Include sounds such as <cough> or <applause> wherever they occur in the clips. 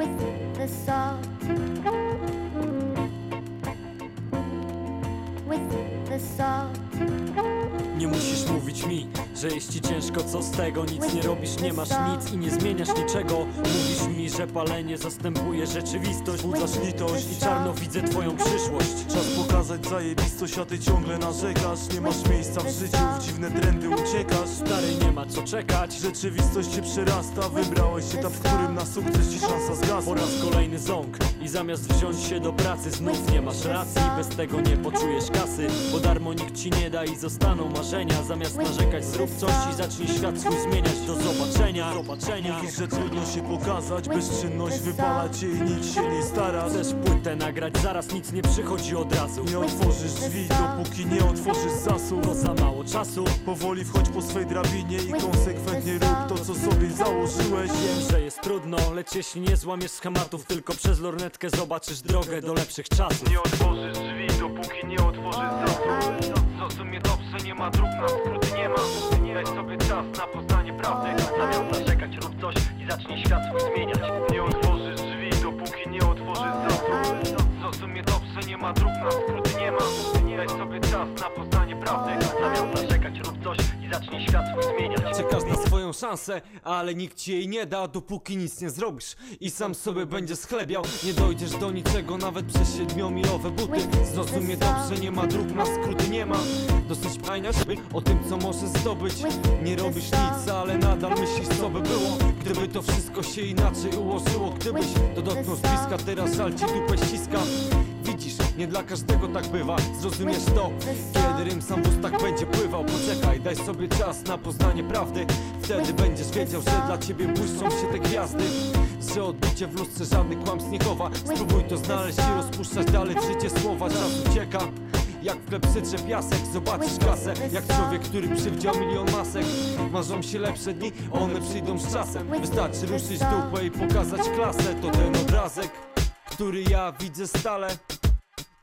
with the salt. With the salt. Nie musisz mówić mi, że jest ci ciężko, co z tego? Nic nie robisz, nie masz nic i nie zmieniasz niczego. Mówisz mi, że palenie zastępuje rzeczywistość. Budzasz litość i czarno widzę twoją przyszłość. Czas pokazać zajebistość, a ty ciągle narzekasz. Nie masz miejsca w życiu, w dziwne trendy uciekasz. Stary, nie ma co czekać. Rzeczywistość cię przerasta, wybrałeś etap, w którym na sukces ci szansa Po zgasła raz kolejny ząg I zamiast wziąć się do pracy znów nie masz racji. Bez tego nie poczujesz kasy Bo darmo nikt ci nie da i zostaną marzenia Zamiast narzekać zrób coś i zacznij świat swój zmieniać Do zobaczenia, zobaczenia. Mówisz, że trudno się pokazać, bezczynność wypala cię i nic się nie starasz Chcesz płytę nagrać, zaraz nic nie przychodzi od razu. Nie otworzysz drzwi, dopóki nie otworzysz zasób To za mało czasu. Powoli wchodź po swej drabinie i konsekwentnie rób to, co sobie założyłeś. Wiem, że jest trudno, lecz jeśli nie złamiesz schematów Tylko przez lornetkę zobaczysz drogę do lepszych czasów. Nie otworzysz drzwi, dopóki nie otworzysz zasób Zrozumie dobrze, nie ma dróg na skróty, nie ma. Weź sobie czas na poznanie prawdy. Zamiast narzekać, rób coś i zacznij świat swój zmieniać. Nie otworzysz drzwi, dopóki nie otworzysz zasób Zrozumie dobrze, nie ma dróg na skróty, nie ma. Weź sobie czas na poznanie prawdy. Zamiast narzekać, rób coś i zacznij świat swój zmieniać. Czekasz na swoją szansę, ale nikt ci jej nie da, dopóki nic nie zrobisz. I sam sobie będziesz schlebiał Nie dojdziesz do niczego, nawet przez siedmiomilowe buty. Zrozumie dobrze, nie ma dróg na skróty, nie ma Dosyć pajnia siebie o tym, co możesz zdobyć. Nie robisz nic, ale nadal myślisz, co by było Gdyby to wszystko się inaczej ułożyło. Gdybyś to dotknął z bliska, teraz żal ci dupę ściska. Widzisz, nie dla każdego tak bywa Zrozumiesz to, kiedy rym sam w ustach będzie pływał Poczekaj, daj sobie czas na poznanie prawdy Wtedy będziesz wiedział, że dla ciebie błyszczą się te gwiazdy Że odbicie w lustrze żadnych kłamstw nie chowa. Spróbuj to znaleźć i rozpuszczać dalej w życie słowa Czas ucieka. Jak w klepsydrze piasek, zobaczysz kasę. Jak człowiek, który przywdział milion masek. Marzą się lepsze dni, one przyjdą z czasem. Wystarczy ruszyć dupę i pokazać klasę. To ten obrazek, który ja widzę stale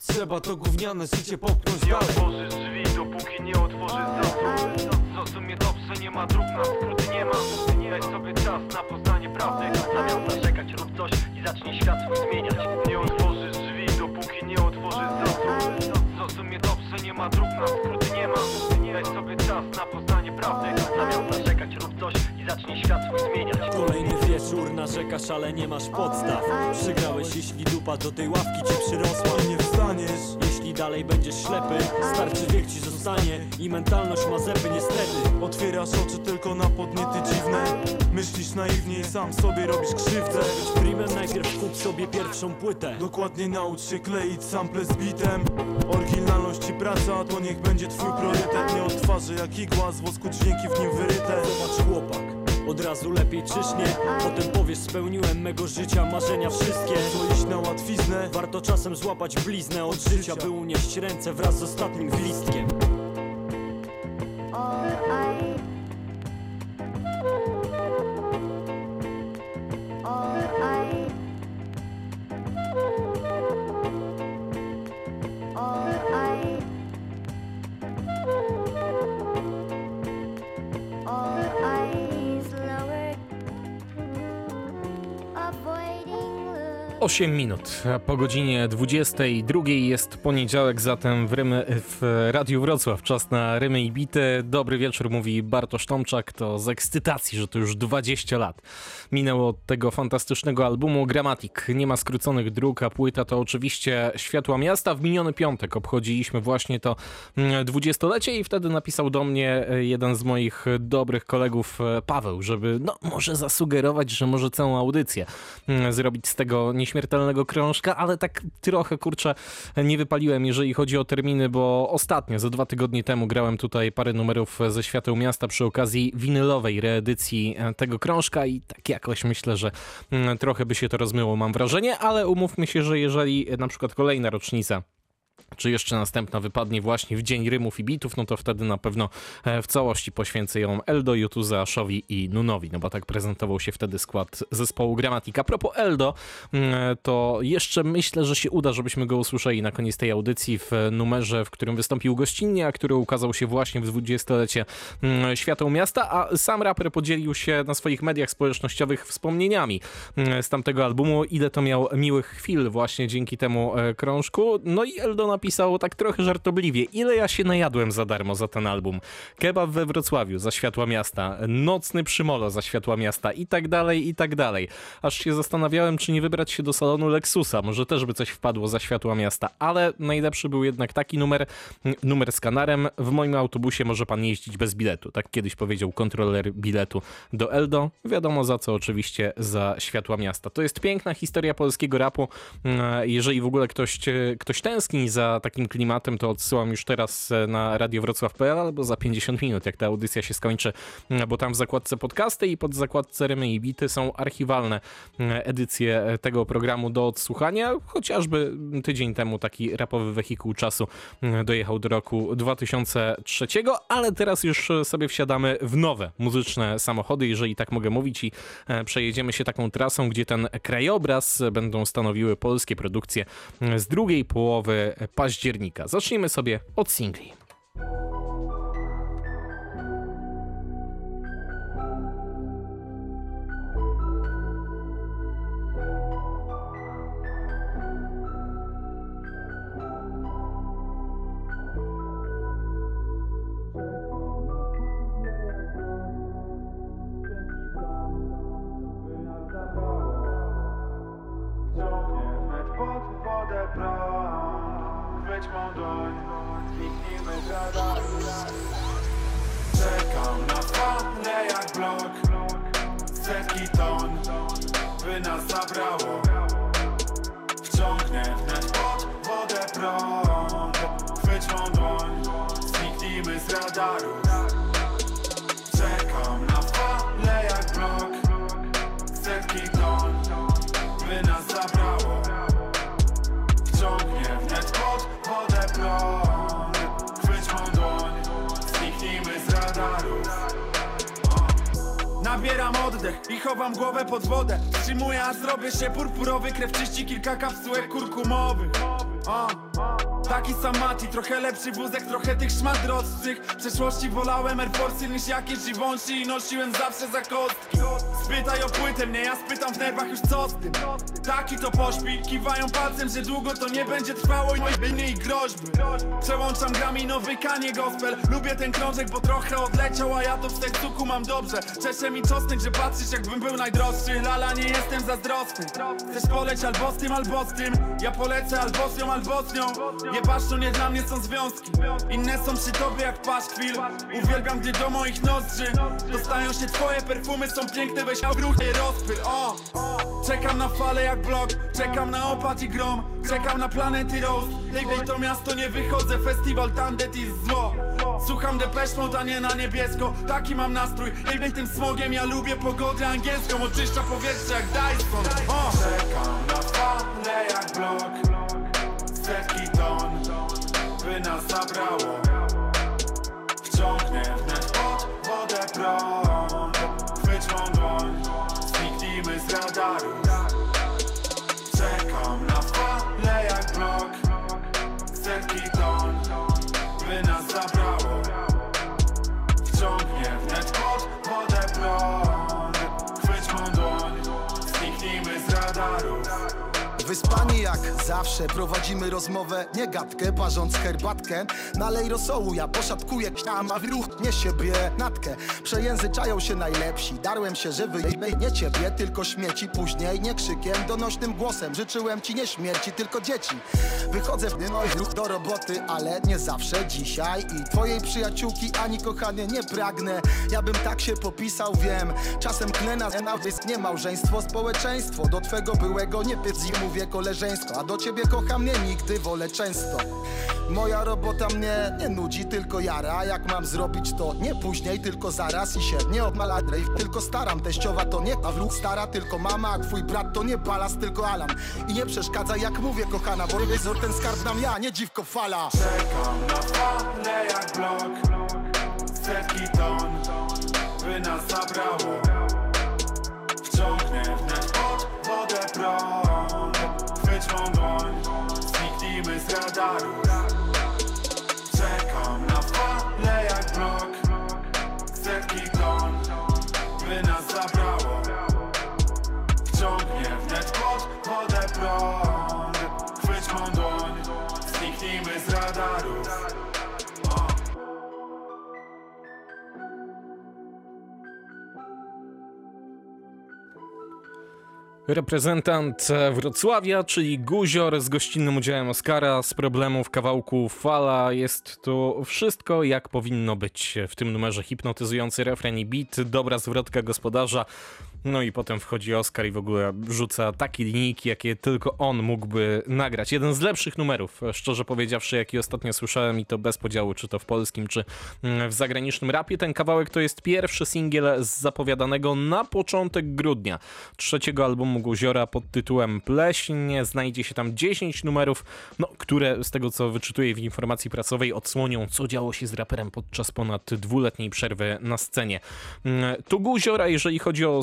Trzeba to gówniane życie popchnąć Nie dalej. otworzysz drzwi, dopóki nie otworzysz zasób Zrozumie dobrze, nie ma dróg na skróty, nie ma. Weź sobie czas na poznanie prawdy. Zamiast narzekać, rób coś i zacznij świat swój zmieniać. Nie otworzysz drzwi, dopóki nie otworzysz zasób Zrozumie dobrze, nie ma dróg na skróty, nie ma. Weź sobie czas na poznanie prawdy. Zamiast narzekać, rób coś i zacznij świat swój zmieniać. Kolejny narzekasz, ale nie masz podstaw. Przegrałeś, jeśli dupa do tej ławki ci przyrosła. Nie wstaniesz. Jeśli dalej będziesz ślepy, starczy wiek ci zostanie I mentalność ma zęby niestety. Otwierasz oczy tylko na podniety dziwne. Myślisz naiwnie i sam sobie robisz krzywdę. Być primem najpierw kup sobie pierwszą płytę. Dokładnie naucz się kleić sample z bitem. Oryginalność i praca to niech będzie twój priorytet. Nie od twarzy jak igła, z wosku dźwięki w nim wyryte od razu lepiej czyż nie? Potem powiesz spełniłem mego życia marzenia wszystkie To iść na łatwiznę Warto czasem złapać bliznę od życia By unieść ręce wraz z ostatnim gwizdkiem 8 minut. a Po godzinie 22 jest poniedziałek, zatem w, Rymy, w Radiu Wrocław czas na Rymy i Bity. Dobry wieczór, mówi Bartosz Tomczak. To z ekscytacji, że to już 20 lat minęło od tego fantastycznego albumu Gramatik. Nie ma skróconych dróg, a płyta to oczywiście Światła Miasta. W miniony piątek obchodziliśmy właśnie to mm, dwudziestolecie i wtedy napisał do mnie e, jeden z moich dobrych kolegów, e, Paweł, żeby no może zasugerować, że może całą audycję mm, zrobić z tego nieśmiertelnego krążka, ale tak trochę kurczę nie wypaliłem, jeżeli chodzi o terminy, bo ostatnio, za dwa tygodnie temu grałem tutaj parę numerów ze Świateł Miasta przy okazji winylowej reedycji e, tego krążka i tak jakoś myślę, że mm, trochę by się to rozmyło, mam wrażenie, ale umówmy się, że jeżeli na przykład kolejna rocznica czy jeszcze następna wypadnie właśnie w dzień rymów i bitów, no to wtedy na pewno e, w całości poświęcę ją Eldo, Jutuze, Aszowi i Nunowi, no bo tak prezentował się wtedy skład zespołu Gramatika. A propos Eldo, mm, to jeszcze myślę, że się uda, żebyśmy go usłyszeli na koniec tej audycji w numerze, w którym wystąpił gościnnie, a który ukazał się właśnie w 20-lecie mm, Światło Miasta, a sam raper podzielił się na swoich mediach społecznościowych wspomnieniami mm, z tamtego albumu, ile to miał miłych chwil właśnie dzięki temu e, krążku. No i Eldo napisał tak trochę żartobliwie, ile ja się najadłem za darmo za ten album. Kebab we Wrocławiu za Światła Miasta, nocny przymolo za Światła Miasta i tak dalej, i tak dalej. Aż się zastanawiałem, czy nie wybrać się do salonu Lexusa, może też by coś wpadło za Światła Miasta, ale najlepszy był jednak taki numer, numer z kanarem. W moim autobusie może pan jeździć bez biletu. Tak kiedyś powiedział kontroler biletu do Eldo. Wiadomo za co oczywiście, za Światła Miasta. To jest piękna historia polskiego rapu. Mm, Jeżeli w ogóle ktoś, e, ktoś tęskni za takim klimatem, to odsyłam już teraz e, na radiowrocław.pl albo za 50 minut, jak ta audycja się skończy, mm, bo tam w zakładce podcasty i pod zakładce Rymy i Bity są archiwalne mm, edycje e, tego programu do odsłuchania. Chociażby tydzień temu taki rapowy wehikuł czasu dojechał do roku 2003, ale teraz już e, sobie wsiadamy w nowe muzyczne samochody, jeżeli tak mogę mówić, i e, przejedziemy się taką trasą, gdzie ten krajobraz będą stanowiły polskie produkcje z drugiej połowy października. Zacznijmy sobie od singli. Zabrało Wciągnie oddech i chowam głowę pod wodę. Wstrzymuję, a zrobię się purpurowy. Krew czyści kilka kapsułek kurkumowych o. Taki sam Mati, trochę lepszy wózek, trochę tych szmat droższych W przeszłości wolałem Air Force'y niż jakieś Givenchy I nosiłem zawsze za kostki. Spytaj o płytę mnie, ja spytam w nerwach już co z tym Taki to pośpi, kiwają palcem, że długo to nie będzie trwało I moje i groźby. Przełączam grami nowy kanie gospel. Lubię ten krążek, bo trochę odleciał A ja to w sercu mam dobrze. Czesze mi czosnek, że patrzysz jakbym był najdroższy. Lala, nie jestem zazdrosny. Chcesz poleć albo z tym, albo z tym. Ja polecę albo z nią, albo z nią. Nie to nie dla mnie są związki. Inne są przy tobie jak paszkwil Uwielbiam, gdy do moich nozdrzy Dostają się twoje perfumy, są piękne, weź ruch rozpyl, o! Czekam na falę jak blok, czekam na opad i grom Czekam na planety Rose Baby, to miasto nie wychodzę, festiwal tandet i zło. Słucham Depeche Mode, a nie na niebiesko. Taki mam nastrój, baby, tym smogiem Ja lubię pogodę angielską, oczyszcza powietrze jak Dyson! Czekam na falę jak blok. Setki ton, by nas zabrało. Wciągnie wnet pod wodę prąd. Chwyć mą dłoń, z radaru blok Setki ton, by nas zabrało. Wciągnie wnet pod wodę prąd Chwyć mą dłoń, zniknijmy z jak zawsze prowadzimy rozmowę, nie gadkę, parząc herbatkę. Nalej rosołu, ja poszatkuję ksiam, a w ruch nie siebie natkę. Przejęzyczają się najlepsi, darłem się żywy i nie ciebie, tylko śmieci Później nie krzykiem, donośnym głosem, życzyłem ci nie śmierci, tylko dzieci. Wychodzę w no ruch do roboty, ale nie zawsze dzisiaj. I twojej przyjaciółki ani kochanie nie pragnę. Ja bym tak się popisał, wiem. Czasem klę na nie małżeństwo, społeczeństwo. Do twego byłego nie pytz i mówię koleżeńsko A do ciebie kocham mnie nigdy, wolę często. Moja robota mnie nie nudzi, tylko jara. Jak mam zrobić to? Nie później, tylko zaraz I się nie odmala. Tylko staram Teściowa to nie Pawluk, stara tylko mama A twój brat to nie Balas, tylko Alan. I nie przeszkadza jak mówię kochana Bo rewizor ten skarb nam ja, nie dziwko fala. Czekam na falę jak blok. Setki ton By nas zabrało Reprezentant Wrocławia, czyli Guzior z gościnnym udziałem Oscara z problemów kawałku Fala. Jest to wszystko jak powinno być w tym numerze. Hipnotyzujący refren i beat, dobra zwrotka gospodarza. No i potem wchodzi Oscar i w ogóle rzuca takie linijki, jakie tylko on mógłby nagrać. Jeden z lepszych numerów, szczerze powiedziawszy, jaki ostatnio słyszałem i to bez podziału, czy to w polskim, czy mm, w zagranicznym rapie. Ten kawałek to jest pierwszy singiel z zapowiadanego na początek grudnia trzeciego albumu Guziora pod tytułem Pleśń. Znajdzie się tam 10 numerów, no, które z tego co wyczytuję w informacji prasowej odsłonią, co działo się z raperem podczas ponad dwuletniej przerwy na scenie. Mm, Tu Guziora, jeżeli chodzi o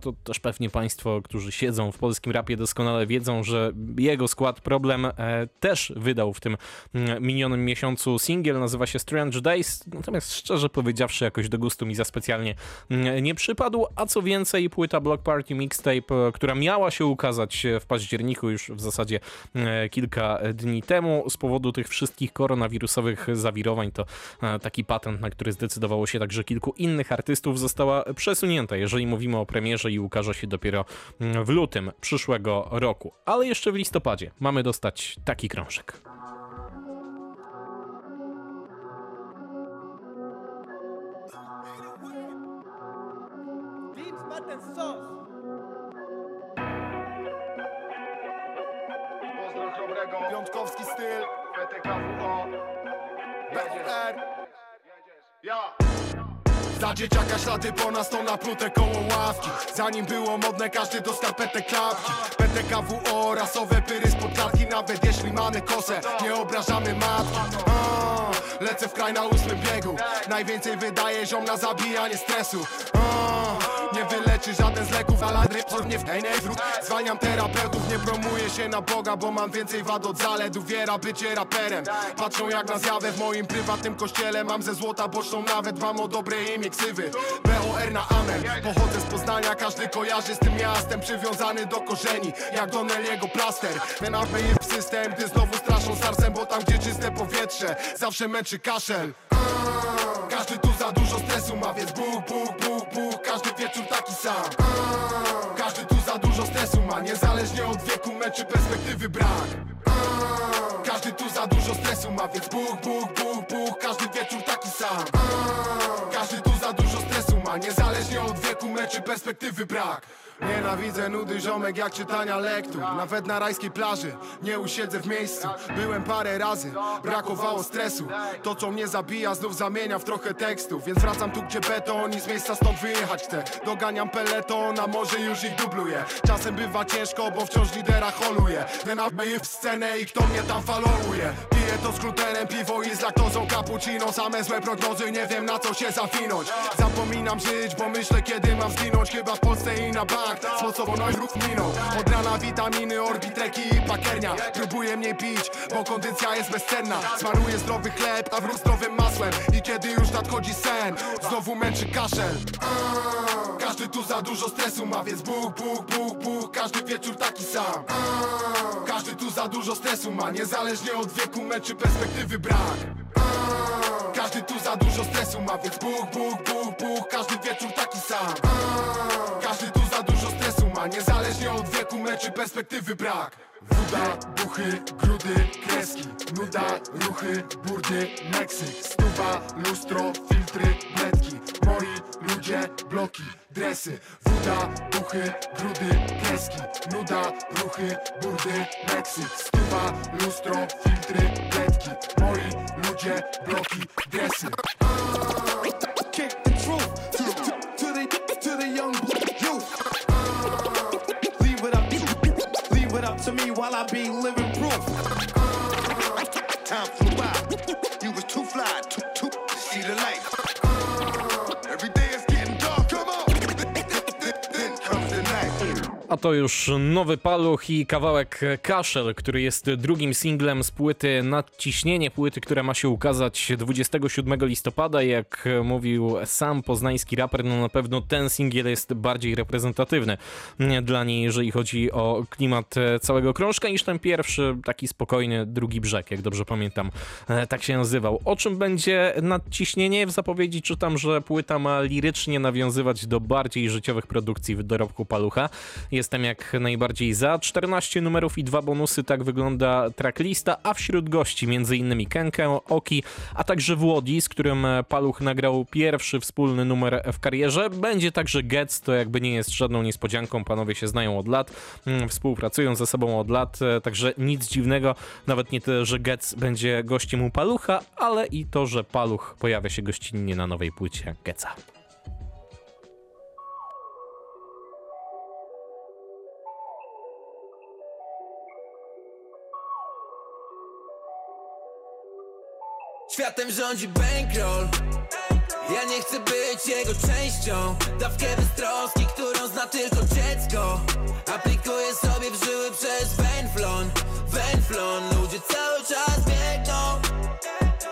To też pewnie Państwo, którzy siedzą w polskim rapie doskonale wiedzą, że jego skład Problem e, też wydał w tym mm, minionym miesiącu singiel, nazywa się Strange Days, natomiast szczerze powiedziawszy jakoś do gustu mi za specjalnie mm, nie przypadł, a co więcej płyta Block Party Mixtape, e, która miała się ukazać w październiku już w zasadzie e, kilka dni temu, z powodu tych wszystkich koronawirusowych zawirowań, to e, taki patent, na który zdecydowało się także kilku innych artystów, została przesunięta, jeżeli mówimy o premierze i ukaże się dopiero mm, w lutym przyszłego roku. Ale jeszcze w listopadzie mamy dostać taki krążek. Piątkowski styl, PTKWO BR Ja Za dzieciaka ślady po nas to naplute koło ławki. Zanim było modne każdy do skarpetek klapki. PTKWO, rasowe pyry spod klatki Nawet jeśli mamy kosę, nie obrażamy matki. A, Lecę w kraj na ósmym biegu. Najwięcej wydaje ziom na zabijanie stresu. A, Nie wyleczy żaden z leków, ale rypor nie w tej wrót Zwalniam terapeutów, nie promuję się na Boga Bo mam więcej wad od zalet, uwiera bycie raperem. Patrzą jak na zjawę w moim prywatnym kościele. Mam ze złota boczną nawet, mam o dobre imię ksywy. BOR na amen, pochodzę z Poznania Każdy kojarzy z tym miastem, przywiązany do korzeni Jak Donnelly'ego plaster. Ten apel jest system, gdy znowu straszą starsem Bo tam gdzie czyste powietrze, zawsze męczy kaszel każdy tu za dużo stresu ma, więc buch, buch, buch, buch Każdy wieczór taki sam. Każdy tu za dużo stresu ma Niezależnie od wieku męczy perspektywy brak. Każdy tu za dużo stresu ma, więc buch, buch, buch, buch Każdy wieczór taki sam. Każdy tu za dużo stresu ma Niezależnie od wieku męczy perspektywy brak Nienawidzę nudy ziomek jak czytania lektur. Nawet na rajskiej plaży nie usiedzę w miejscu. Byłem parę razy, brakowało stresu. To co mnie zabija znów zamienia w trochę tekstów Więc wracam tu gdzie beton i z miejsca stąd wyjechać chcę. Doganiam peleton, a może już ich dubluję. Czasem bywa ciężko, bo wciąż lidera holuję. Upmyje w scenę i kto mnie tam followuje? Piję to z glutenem, piwo i z laktozą cappuccino. Same złe prognozy, nie wiem na co się zawinąć. Zapominam żyć, bo myślę kiedy mam zginąć. Chyba w Polsce i na bank, smocowo no i ruch minął Od rana witaminy, orbitreki i pakernia. Próbuję mniej pić, bo kondycja jest bezcenna. Smaruję zdrowy chleb, a wróg zdrowym masłem. I kiedy już nadchodzi sen, znowu męczy kaszel. Każdy tu za dużo stresu ma, więc buch, buch, buch, buch Każdy wieczór taki sam. Każdy tu za dużo stresu ma, niezależnie od wieku męczy perspektywy brak. Każdy tu za dużo stresu ma, więc buch, buch, buch, buch Każdy wieczór taki sam. Każdy niezależnie od wieku rzeczy perspektywy brak. Woda, duchy, grudy, kreski. Nuda, ruchy, burdy, Meksyk Stuwa, lustro, filtry, bledki Moi ludzie, bloki, dresy. Woda, duchy, grudy, kreski. Nuda, ruchy, burdy, Meksyk Stuwa, lustro, filtry, bledki Moi ludzie, bloki, dresy while I be living proof. A to już nowy paluch i kawałek Kaszel, który jest drugim singlem z płyty Nadciśnienie, płyty, która ma się ukazać 27 listopada. Jak mówił sam poznański raper, no na pewno ten singiel jest bardziej reprezentatywny dla niej, jeżeli chodzi o klimat całego krążka, niż ten pierwszy, taki spokojny, drugi brzeg, jak dobrze pamiętam, e, tak się nazywał. O czym będzie Nadciśnienie? W zapowiedzi czytam, że płyta ma lirycznie nawiązywać do bardziej życiowych produkcji w dorobku palucha. Jestem jak najbardziej za. 14 numerów i dwa bonusy, tak wygląda tracklista, a wśród gości m.in. Kenkę, Oki, a także Włodi, z którym Paluch nagrał pierwszy wspólny numer w karierze. Będzie także Getz, to jakby nie jest żadną niespodzianką, panowie się znają od lat, mm, współpracują ze sobą od lat, e, także nic dziwnego, nawet nie to, że Getz będzie gościem u Palucha, ale i to, że Paluch pojawia się gościnnie na nowej płycie Getza. Światem rządzi bankroll. Ja nie chcę być jego częścią. Dawkę beztroski, którą zna tylko dziecko. Aplikuję sobie w żyły przez Venflon. Venflon, ludzie cały czas biegną.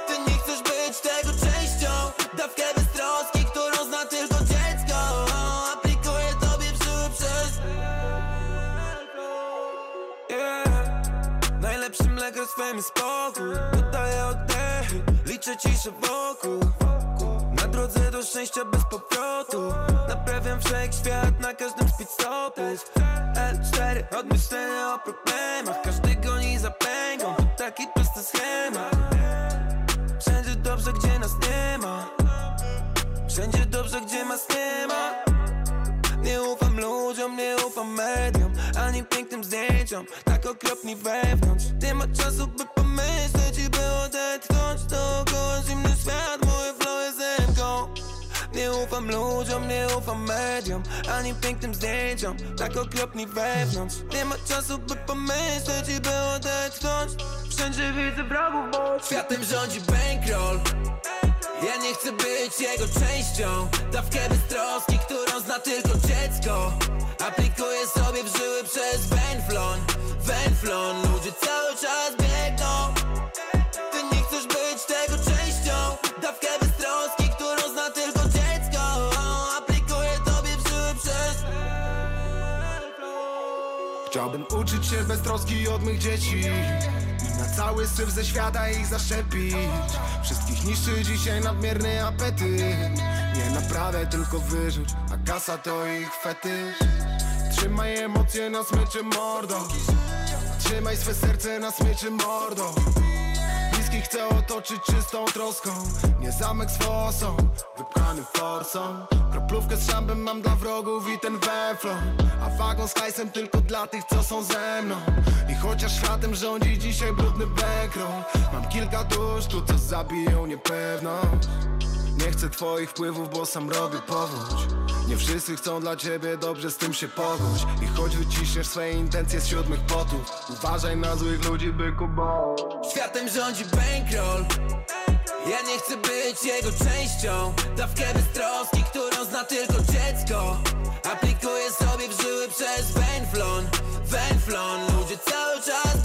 Ty nie chcesz być tego częścią. Dawkę beztroski, którą zna tylko dziecko. Aplikuję tobie w żyły przez Yeah. Najlepszy mleko swym spokój liczę ciszę wokół. Na drodze do szczęścia bez powrotu. Naprawiam wszechświat na każdym stopów. L4, odmyślenia o problemach. Każdy goni za pęgą, zdjęciom, tak okropni wewnątrz. Nie ma czasu, by pomyśleć i by odetchnąć. Dookoła zimny świat, moje ufam ludziom, nie ufam mediom Ani pięknym zdjęciom, tak okropni wewnątrz. Nie ma czasu, by pomyśleć i by odetchnąć. Wszędzie widzę wrogów, bo Światem rządzi bankroll. Ja nie chcę być jego częścią. Dawkę beztroski, którą zna tylko dziecko. Aplikuję sobie w żyły przez Venflon Venflon, ludzie cały czas Chciałbym uczyć się bez troski od mych dzieci na cały syf ze świata ich zaszczepić. Wszystkich niszczy dzisiaj nadmierny apetyt. Nie naprawię, tylko wyrzuć A kasa to ich fetysz. Trzymaj emocje na smyczy mordo. Trzymaj swe serce na smyczy mordo. Bliskich chcę otoczyć czystą troską. Nie zamek z fosą, wypchany forsą Kroplówkę z szambem mam dla wrogów i ten weflon. A wagon z hajsem tylko dla tych, co są ze mną. I chociaż światem rządzi dzisiaj brudny bankroll Mam kilka dusz tu, co zabiją niepewność. Nie chcę twoich wpływów, bo sam robię powódź. Nie wszyscy chcą dla ciebie dobrze, z tym się pogódź I choć wyciśniesz swoje intencje z siódmych potów Uważaj na złych ludzi, byku, bo Światem rządzi bankroll Ja nie chcę być jego częścią. Dawkę beztroski, którą zna tylko dziecko. Aplikuję sobie w żyły przez Venflon. Venflon, ludzie cały czas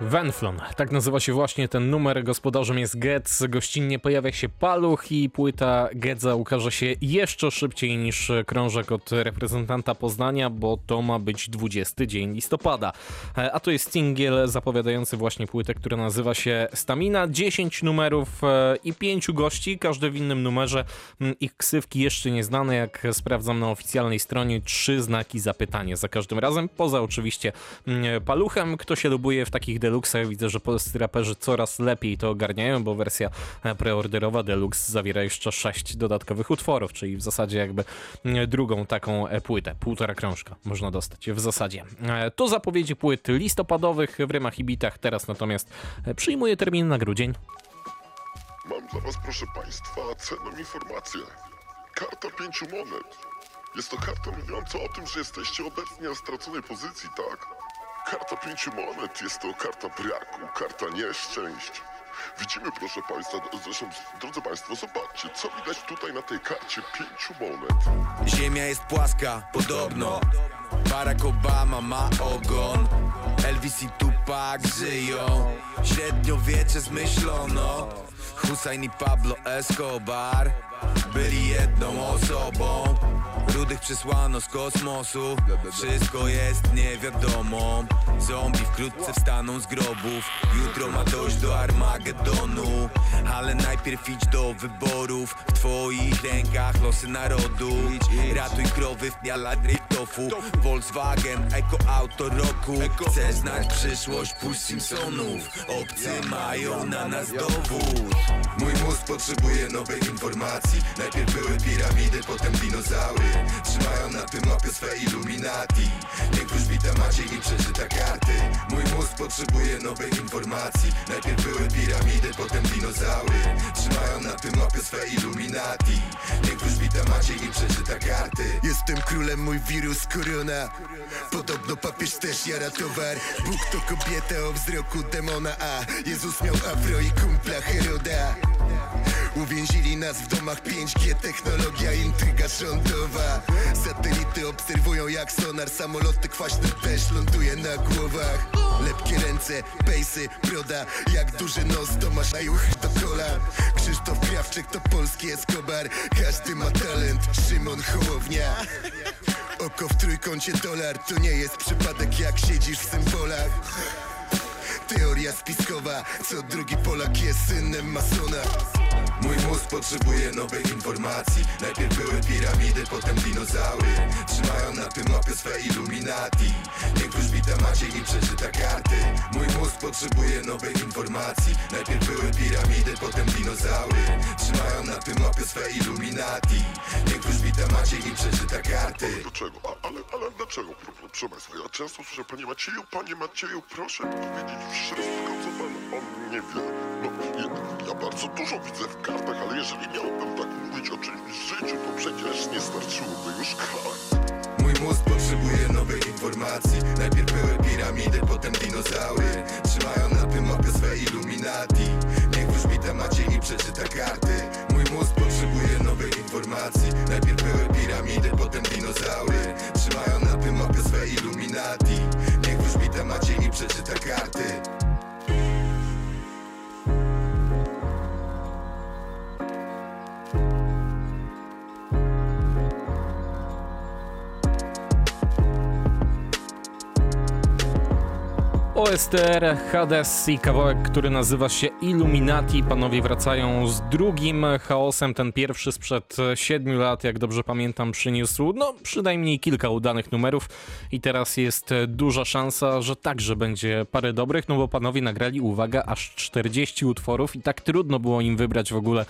Wenflon, tak nazywa się właśnie ten numer, gospodarzem. Jest Getz, gościnnie pojawia się Paluch i płyta Gedza ukaże się jeszcze szybciej niż krążek od reprezentanta Poznania, bo to ma być 20 dzień listopada. E, A to jest singiel zapowiadający właśnie płytę, która nazywa się Stamina, 10 numerów e, i 5 gości, każdy w innym numerze, Mm, ich ksywki jeszcze nieznane, jak sprawdzam na oficjalnej stronie, trzy znaki zapytania za każdym razem, poza oczywiście mm, Paluchem, kto się lubuje w takich deluxach, widzę, że polscy raperzy coraz lepiej to ogarniają, bo wersja e, preorderowa deluxe zawiera jeszcze sześć dodatkowych utworów, czyli w zasadzie jakby mm, drugą taką e, płytę, półtora krążka można dostać w zasadzie. E, To zapowiedzi płyt listopadowych w rymach i bitach, teraz natomiast przyjmuję termin na grudzień. Mam dla was, proszę państwa, cenną informację. Karta pięciu monet. Jest to karta mówiąca o tym, że jesteście obecnie na straconej pozycji, tak? Karta pięciu monet. Jest to karta braku, karta nieszczęść. Widzimy, proszę państwa, zresztą, drodzy państwo, zobaczcie, co widać tutaj na tej karcie pięciu monet. Ziemia jest płaska, podobno. Barack Obama ma ogon. Elvis i Tupac żyją. Średniowiecze zmyślono Hussein i Pablo Escobar Byli jedną osobą Rudych przysłano z kosmosu. Wszystko jest niewiadomą Zombie wkrótce wstaną z grobów. Jutro ma dojść do Armagedonu. Ale najpierw idź do wyborów. W twoich rękach losy narodu. Ratuj krowy w Nialadry tofu Volkswagen, eko auto roku. Chcesz znać przyszłość? Puść Simpsonów. Obcy mają na nas dowód. Mój mózg potrzebuje nowej informacji. Najpierw były piramidy, potem dinozaury Trzymają na tym mapie swe Illuminati. Niech wróżbita Maciej i przeczyta karty Mój mózg potrzebuje nowej informacji. Najpierw były piramidy, potem dinozaury. Trzymają na tym mapie swe Illuminati. Niech wróżbita Maciej i karty Jestem królem, mój wirus korona Podobno papież też jara towar. Bóg to kobieta o wzroku demona A Jezus miał afro i kumpla Heroda. Uwięzili nas w domach 5G, technologia, intryga rządowa. Satelity obserwują jak sonar, samoloty kwaśne też ląduje na głowach. Lepkie ręce, pejsy, broda, jak duży nos to masz na juch Krzysztof Krawczyk to polski Escobar, każdy ma talent, Szymon Hołownia. Oko w trójkącie dolar, to nie jest przypadek jak siedzisz w symbolach. Teoria spiskowa, co drugi Polak jest synem masona Mój mózg potrzebuje nowej informacji. Najpierw były piramidy, potem dinozaury. Trzymają na tym mapie swe Illuminati. Niech wróżbita Maciej i przeczyta karty. Mój mózg potrzebuje nowej informacji. Najpierw były piramidy, potem dinozaury. Trzymają na tym mapie swe Illuminati. Niech wróżbita Maciej i przeczyta karty. Dlaczego? A, ale, ale dlaczego? Pro- Proszę państwa, ja często słyszę, panie Macieju, panie Macieju, proszę mi powiedzieć wszystko, co pan o mnie wie. No, ja, bardzo dużo widzę w kartach, ale jeżeli miałbym tak mówić o czymś w życiu, to przecież nie starczyłoby już kart. Mój mózg potrzebuje nowej informacji. Najpierw były piramidy, potem dinozaury. Trzymają na tym mapie swe Illuminati. Niech wróżbita Maciej i przeczyta karty. Mój mózg potrzebuje nowej informacji. Najpierw były piramidy, potem dinozaury. Trzymają na tym mapie swe Illuminati. Niech wróżbita Maciej i przeczyta karty OSTR, Hades i kawałek, który nazywa się Illuminati. Panowie wracają z drugim chaosem. Ten pierwszy sprzed 7 lat, jak dobrze pamiętam, przyniósł no przynajmniej kilka udanych numerów i teraz jest duża szansa, że także będzie parę dobrych, no bo panowie nagrali, uwaga, aż 40 utworów i tak trudno było im wybrać w ogóle,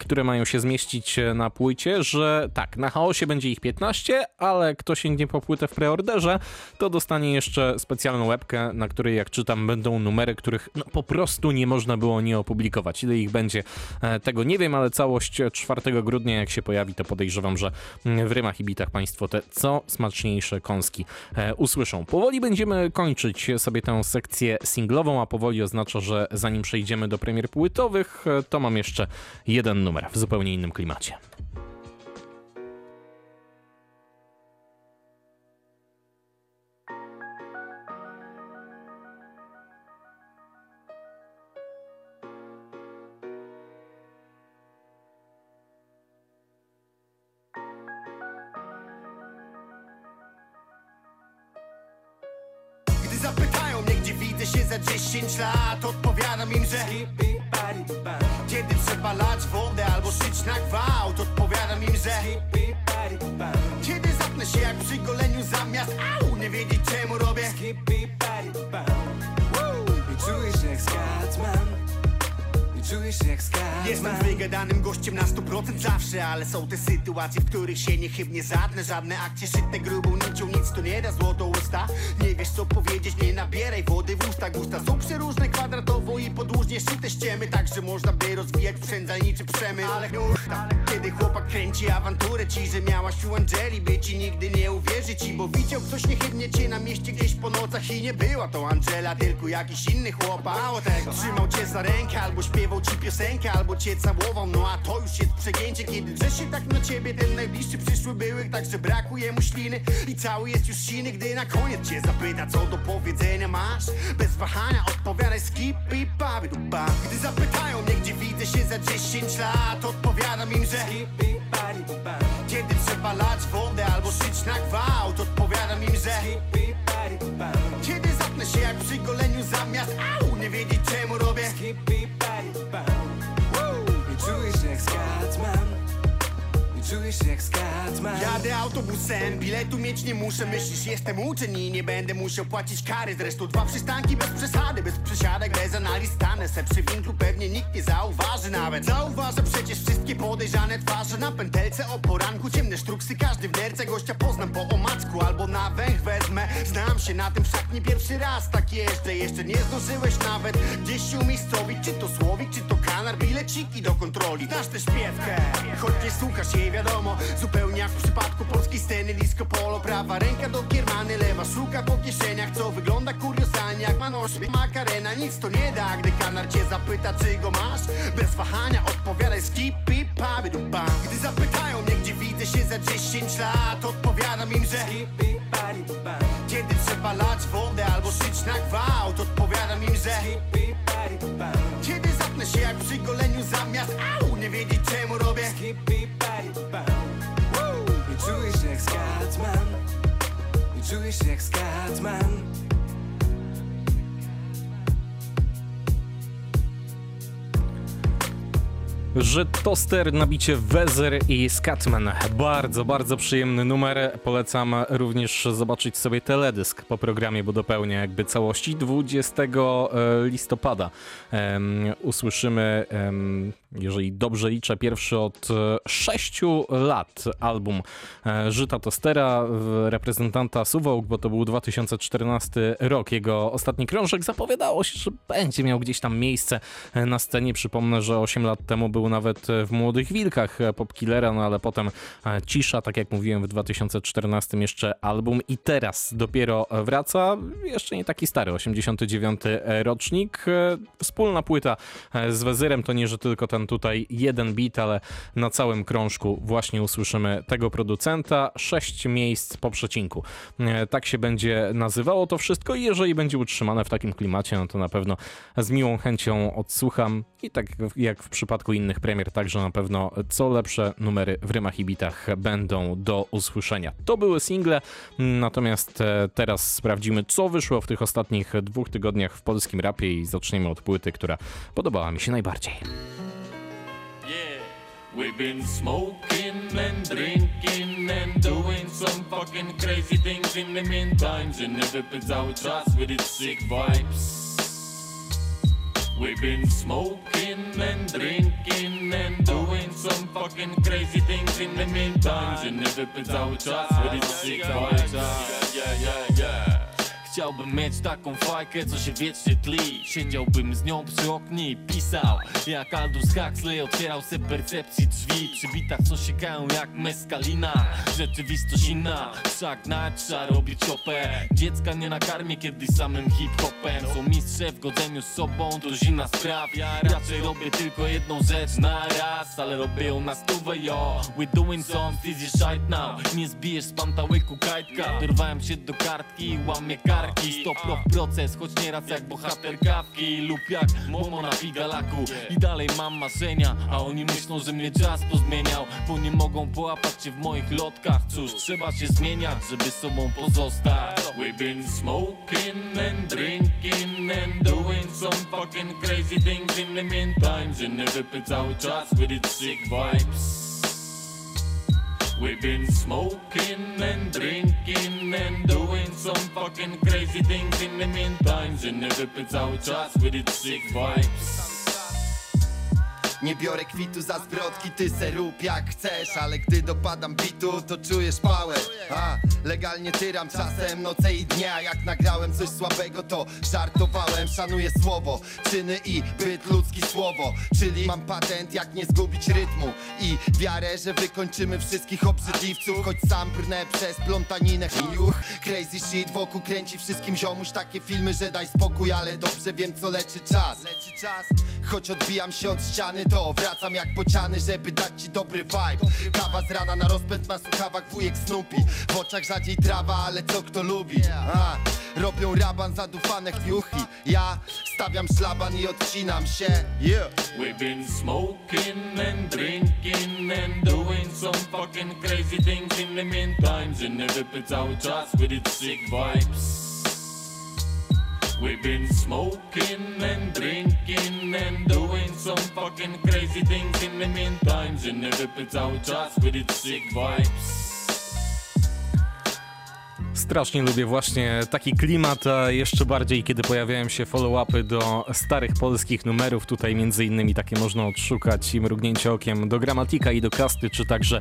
które mają się zmieścić na płycie, że tak, na chaosie będzie ich 15, ale kto sięgnie po płytę w preorderze, to dostanie jeszcze specjalną łebkę, na której jak czytam będą numery, których no, po prostu nie można było nie opublikować. Ile ich będzie, e, tego nie wiem, ale całość 4 grudnia jak się pojawi, to podejrzewam, że mm, w rymach i bitach państwo te co smaczniejsze kąski e, usłyszą. Powoli będziemy kończyć sobie tę sekcję singlową, a powoli oznacza, że zanim przejdziemy do premier płytowych, e, to mam jeszcze jeden numer w zupełnie innym klimacie. Się za 10 lat Odpowiadam im, że Kiedy trzeba lać wodę albo szyć na gwałt Odpowiadam im, że Kiedy zapnę się jak przy goleniu zamiast Au, nie wiedzieć czemu robię. I czujesz jak Scatman I czujesz jak Scatman Jestem wygadanym gościem na 100% zawsze Ale są te sytuacje, w których się niechybnie zatnę. Żadne akcje szyte grubą nicią, nic to nie da złoto usta. Nie wiesz co powiedzieć, nie nabieraj wody w usta. Gusta są przeróżne, kwadratowo i podłużnie szyte ściemy. Tak, że można by rozwijać sprzędzalniczy przemysł. Ale tak, kiedy chłopak kręci awanturę ci Że miałaś u Angeli być i nigdy nie uwierzy ci Bo widział ktoś niechybnie cię na mieście gdzieś po nocach I nie była to Angela, tylko jakiś inny chłopak. Mało tego, trzymał cię za rękę albo śpiewał ci piosenkę Albo cię całował, no a to już jest przegięcie Kiedy drze się tak na ciebie, ten najbliższy przyszły były Tak, że brakuje mu śliny. I cały jest już siny Gdy na koniec cię zapyta, co do powiedzenia masz. Bez wahania odpowiadaj skip i bawi du ba. Gdy zapytają mnie, gdzie widzę się za 10 lat Odpowiadam im, że Kiedy trzeba lać wodę albo szyć na gwałt Odpowiadam im, że Kiedy zapnę się jak przy goleniu zamiast Au, nie wiedzieć czemu robię. I Scatman. I czujesz jak Scatman. Jadę autobusem, biletu mieć nie muszę. Myślisz, jestem uczeń i nie będę musiał płacić kary. Zresztą dwa przystanki bez przesady Bez przesiadek, bez analiz stanę se. Przy winklu Pewnie nikt nie zauważy nawet. Zauważę przecież wszystkie podejrzane twarze. Na pętelce o poranku, ciemne sztruksy. Każdy w nerce gościa poznam po omacku. Albo na węch wezmę Znam się na tym wszak nie pierwszy raz Tak jeżdżę, jeszcze nie zdążyłeś nawet Gdzieś się umiejscowić, czy to słowik, czy to kanar Bileciki do kontroli, znasz tę śpiewkę Choć nie słuchasz jej wiadomo Zupełnie jak w przypadku polskiej sceny. Disco polo, prawa ręka do kiermany Lewa szuka po kieszeniach, co wygląda kuriozalnie Jak ma nóż, makarena, nic to nie da Gdy kanar cię zapyta, czy go masz. Bez wahania odpowiadaj skip i pabiduba Gdy zapytają mnie, gdzie widzę się za 10 lat Odpowiadam im, że Kiedy trzeba lać wodę albo szyć na gwałt Odpowiadam im, że Kiedy zapnę się jak przy goleniu zamiast Au, nie wiedzieć czemu robię. I czujesz jak Scatman? I czujesz jak Scatman że Toster, nabicie Wezer i Scatman. Bardzo, bardzo przyjemny numer. Polecam również zobaczyć sobie teledysk po programie, bo dopełnia jakby całości. 20 e, listopada em, usłyszymy, em, jeżeli dobrze liczę, pierwszy od 6 lat album e, Żyta Tostera, reprezentanta Suwałk, bo to był 2014 rok. Jego ostatni krążek zapowiadało się, że będzie miał gdzieś tam miejsce e, na scenie. Przypomnę, że 8 lat temu był nawet w Młodych Wilkach e, Popkillera, no ale potem e, cisza, tak jak mówiłem, w 2014 jeszcze album i teraz dopiero wraca. Jeszcze nie taki stary, 89 rocznik. E, Wspólna płyta e, z Wezyrem to nie, że tylko ten tutaj jeden beat, ale na całym krążku właśnie usłyszymy tego producenta. Sześć miejsc po przecinku. E, Tak się będzie nazywało to wszystko i jeżeli będzie utrzymane w takim klimacie, no to na pewno z miłą chęcią odsłucham i tak jak w przypadku innych premier, także na pewno co lepsze numery w rymach i bitach będą do usłyszenia. To były single, natomiast e, teraz sprawdzimy, co wyszło w tych ostatnich dwóch tygodniach w polskim rapie i zaczniemy od płyty, która podobała mi się najbardziej. We've been smoking and drinking and doing some fucking crazy things in the meantime. With its sick vibes. We've been smoking and drinking and doing some fucking crazy things in the meantime. You Genevieve cały czas with its ah, sick. Yeah, yeah, yeah, yeah. Chciałbym mieć taką fajkę, co się wiecznie tli. Siedziałbym z nią przy oknie i pisał Jak Aldous Huxley otwierał se percepcji drzwi. Przy bitach, co siekają jak meskalina. Rzeczywistość inna, wszak na trzeba robić opę Dziecka nie nakarmię, kiedy samym hip-hopem. Są mistrze w godzeniu z sobą, zimna spraw. Ja raczej robię tylko jedną rzecz na raz Ale robię ją na stówę, yo. We doing some easy shit now. Nie zbijesz z pantałyku kajtka. Wyrwałem się do kartki i łamię kark barki Stop rock proces, choć nieraz jak bohater kawki Lub jak Momo na figalaku I dalej mam marzenia, a oni myślą, że mnie czas pozmieniał Bo nie mogą połapać się w moich lotkach. Cóż, trzeba się zmieniać, żeby sobą pozostać. We've been smoking and drinking and doing some fucking crazy things in the meantime. Że nie wypy cały czas with its sick vibes We've been smoking and drinking and doing some fucking crazy things in the meantime. Że nie wypy cały czas with its sick vibes Nie biorę kwitu za zwrotki, ty se rób jak chcesz Ale gdy dopadam bitu, to czujesz power A, legalnie tyram czasem noce i dnia Jak nagrałem coś słabego, to żartowałem Szanuję słowo, czyny i byt ludzki słowo. Czyli mam patent, jak nie zgubić rytmu I wiarę, że wykończymy wszystkich obrzydliwców Choć sam brnę przez plątaninę. Juch Crazy shit wokół kręci wszystkim ziomuś Takie filmy, że daj spokój, ale dobrze wiem co Leczy czas, choć odbijam się od ściany To wracam jak bociany, żeby dać ci dobry vibe. Kawa z rana na rozpęd na słuchawach wujek Snoopy. W oczach rzadziej trawa, ale co kto lubi? A, Robią raban zadufane chwiuchi Ja stawiam szlaban i odcinam się. Yeah. We've been smoking and drinking and doing some fucking crazy things in the meantime. Że nie wypy cały czas with its sick vibes We've been smoking and drinking and doing some fucking crazy things in the meantime. Że nie wypy cały czas with its sick vibes Strasznie lubię właśnie taki klimat, a jeszcze bardziej kiedy pojawiają się follow-upy do starych polskich numerów. Tutaj między innymi takie można odszukać i mrugnięcie okiem do Gramatika i do Kasty, czy także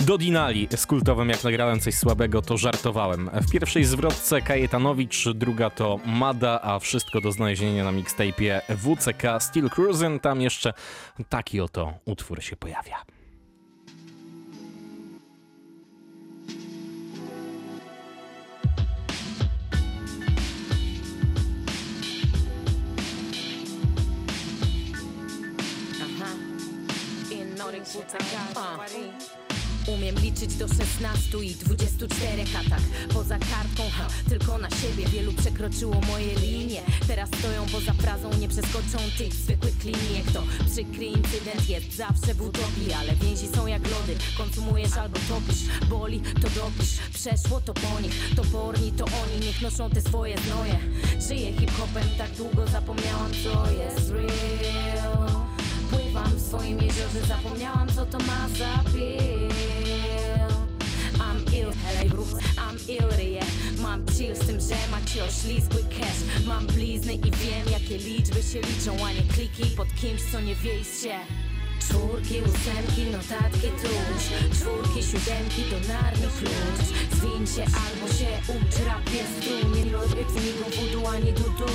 do Dinali z kultowym jak nagrałem coś słabego, to żartowałem. W pierwszej zwrotce Kajetanowicz, druga to Mada, a wszystko do znalezienia na mixtape'ie WCK Steel Cruisin'. Tam jeszcze taki oto utwór się pojawia. Umiem liczyć do 16 i 24 a tak Poza kartką, ha, tylko na siebie. Wielu przekroczyło moje linie Teraz stoją poza frazą, nie przeskoczą tych zwykłych linii. To przykry incydent jest zawsze w utopii Ale więzi są jak lody, konsumujesz albo topisz Boli, to dopisz, przeszło to po nich Toporni to oni, niech noszą te swoje znoje. Żyję hip-hopem tak długo, zapomniałam co jest real swoim jeziorze, zapomniałam co to ma za pill. I'm ill, hej ruch, I'm ill, yeah Mam chill z tym, że macie oślizgły cash. Mam blizny i wiem jakie liczby się liczą A nie kliki pod kimś co nie wiejście Czwórki, ósemki, notatki tuż Czwórki, siódemki to narny klucz. Zwiń się albo się ucz, rap jest tu Nie lubię migą wudu ani dudu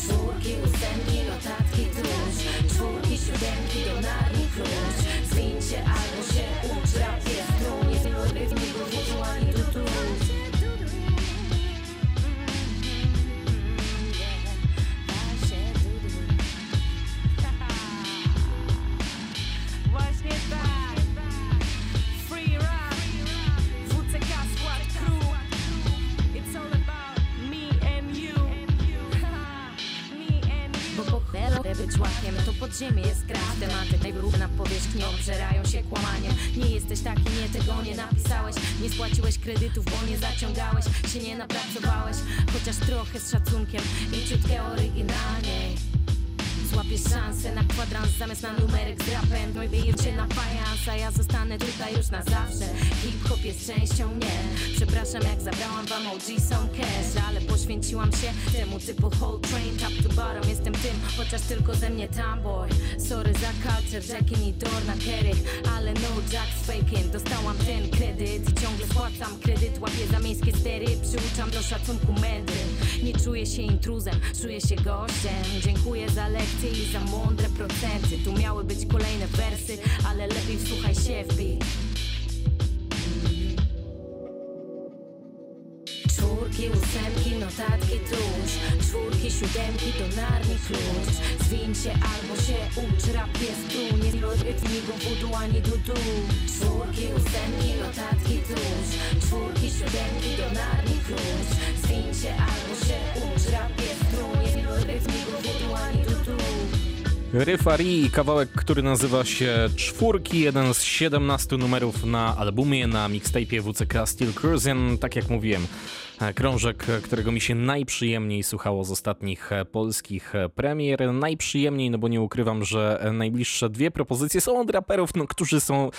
Czwórki, ósemki, notatki tuż Czwórki, siódemki to narny klucz. Zwiń się albo się ucz, rap tu ja zostanę tutaj już na zawsze. Hip-hop jest częścią mnie. Przepraszam jak zabrałam wam OG są cash Ale poświęciłam się temu typu whole train. Top to bottom jestem tym, chociaż tylko ze mnie tomboy Sorry za culture, Jackin i Dorna Kerry Ale no Jack's faking. Dostałam ten kredyt i ciągle spłacam kredyt Łapię za miejskie stery, przyuczam do szacunku mędry Nie czuję się intruzem, czuję się gościem. Dziękuję za lekcje i za mądre procenty. Tu miały być kolejne wersy, ale lepiej wsłuchaj się w beat. Czwórki, ósemki, notatki tuż. Czwórki, siódemki to narni klucz. Zwiń się albo się ucz, rap jest tu. Nie rytmiku wudu ani dudu Czwórki, ósemki, notatki tuż. Czwórki, siódemki to narni klucz. Zwiń się albo się ucz, rap jest Ryfari kawałek, który nazywa się Czwórki, jeden z 17 numerów na albumie, na mixtape'ie WCK Steel Cruisin'. Tak jak mówiłem, krążek, którego mi się najprzyjemniej słuchało z ostatnich polskich premier. Najprzyjemniej, no bo nie ukrywam, że najbliższe dwie propozycje są od raperów, no, którzy są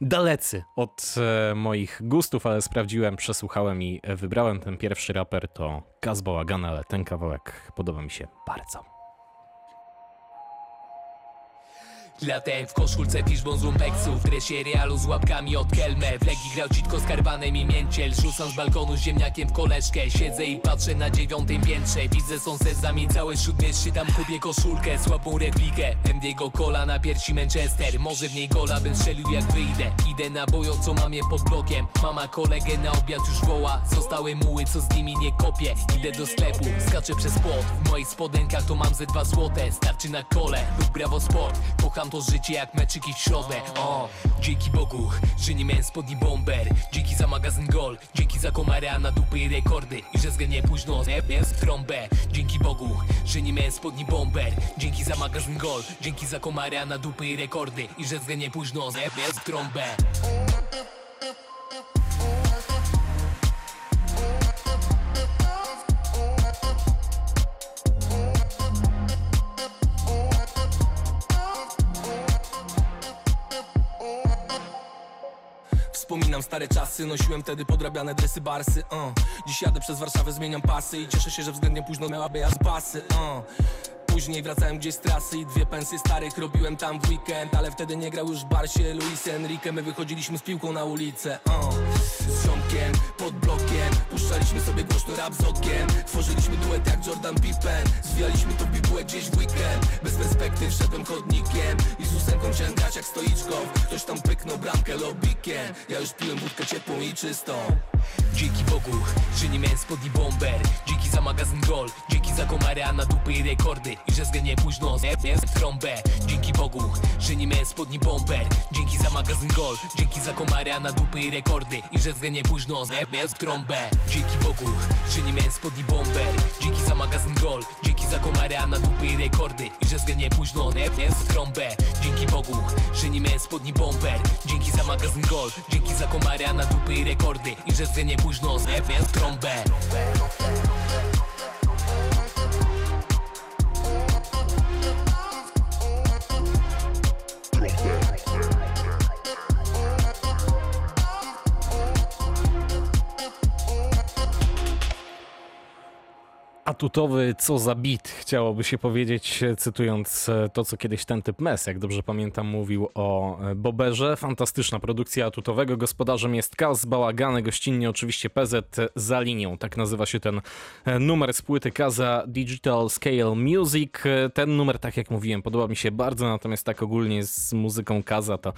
dalecy od e, moich gustów, ale sprawdziłem, przesłuchałem i wybrałem. Ten pierwszy raper to Kaz Bałagan, ale ten kawałek podoba mi się bardzo. Latem w koszulce piszbą z lumpeksu W dresie realu z łapkami od kelmę W legi grał dzitko z karbanem i mięciel. Rzucam z balkonu z ziemniakiem w koleżkę. Siedzę i patrzę na dziewiątym piętrze. Widzę sąsiedzami całe śródmieście Tam kupię koszulkę, słabą replikę. Endiego kola na piersi Manchester. Może w niej gola bym strzelił jak wyjdę. Idę na bojącą mamie pod blokiem. Mama kolegę na obiad już woła. Zostały muły, co z nimi nie kopię. Idę do sklepu, skaczę przez płot. W moich spodenkach to mam ze dwa złote. Starczy na kole lub brawo sport. Kocham to życie jak meczyki w środę o, Dzięki Bogu, że nie miałem spodni bomber. Dzięki za magazyn gol Dzięki za komary, a na dupy i rekordy. I że zgadnie późno, jest w trąbę. Dzięki Bogu, że nie miałem spodni bomber. Dzięki za magazyn gol Dzięki za komary, a na dupy i rekordy. I że zgadnie późno, jest w trąbę Wspominam stare czasy, nosiłem wtedy podrabiane dresy barsy uh. Dziś jadę przez Warszawę, zmieniam pasy I cieszę się, że względnie późno miałaby ja z pasy uh. Później wracałem gdzieś z trasy i dwie pensje starych robiłem tam w weekend Ale wtedy nie grał już w Barsie Luis Enrique, my wychodziliśmy z piłką na ulicę uh. Z ziomkiem, pod blokiem, puszczaliśmy sobie głośno rap z okiem. Tworzyliśmy duet jak Jordan Pippen, zwijaliśmy to bibułek gdzieś w weekend. Bez perspektyw szedłem chodnikiem. I z ósemką chciałem grać jak stoiczką. Ktoś tam pyknął bramkę lobbykiem, ja już piłem wódkę ciepłą i czystą Dzięki Bogu, że nie miałem spodni bomber. Dzięki za magazyn gol, dzięki za komary, a na dupy i rekordy. I że zgadnie późno, w trąbę. Dzięki Bogu, że nie miałem spodni bomber. Dzięki za magazyn gol, dzięki za komary, a na dupy i rekordy. I że zgadnie późno, w trąbę. Dzięki Bogu, że nie miałem spodni bomber. Dzięki za magazyn gol, dzięki za komary, a na dupy i rekordy. I że zgadnie późno, w trąbę. Dzięki Bogu, że nie miałem spodni bomber. Dzięki za magazyn gol, dzięki za komary, a na dupy i rekordy. I że zgadnie późno, jest w trąbę atutowy, co za bit, chciałoby się powiedzieć, e, cytując e, to, co kiedyś ten typ Mes, jak dobrze pamiętam, mówił o e, Boberze. Fantastyczna produkcja atutowego. Gospodarzem jest Kaz Bałagany, gościnnie oczywiście PZ za linią. Tak nazywa się ten numer z płyty Kaza Digital Scale Music. Ten numer, tak jak mówiłem, podoba mi się bardzo, natomiast tak ogólnie z muzyką Kaza to